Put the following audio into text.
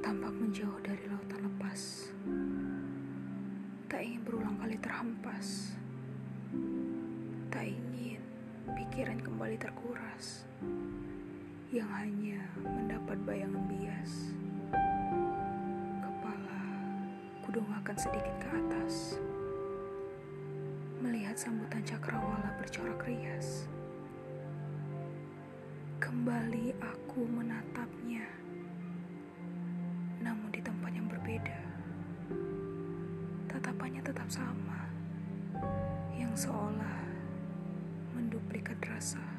tampak menjauh dari lautan lepas. Tak ingin berulang kali terhempas. Tak ingin pikiran kembali terkuras yang hanya mendapat bayangan bias. Kepala kudongakkan sedikit ke atas. Melihat sambutan cakrawala bercorak rias. Kembali aku Tatapannya tetap sama, yang seolah menduplikat rasa.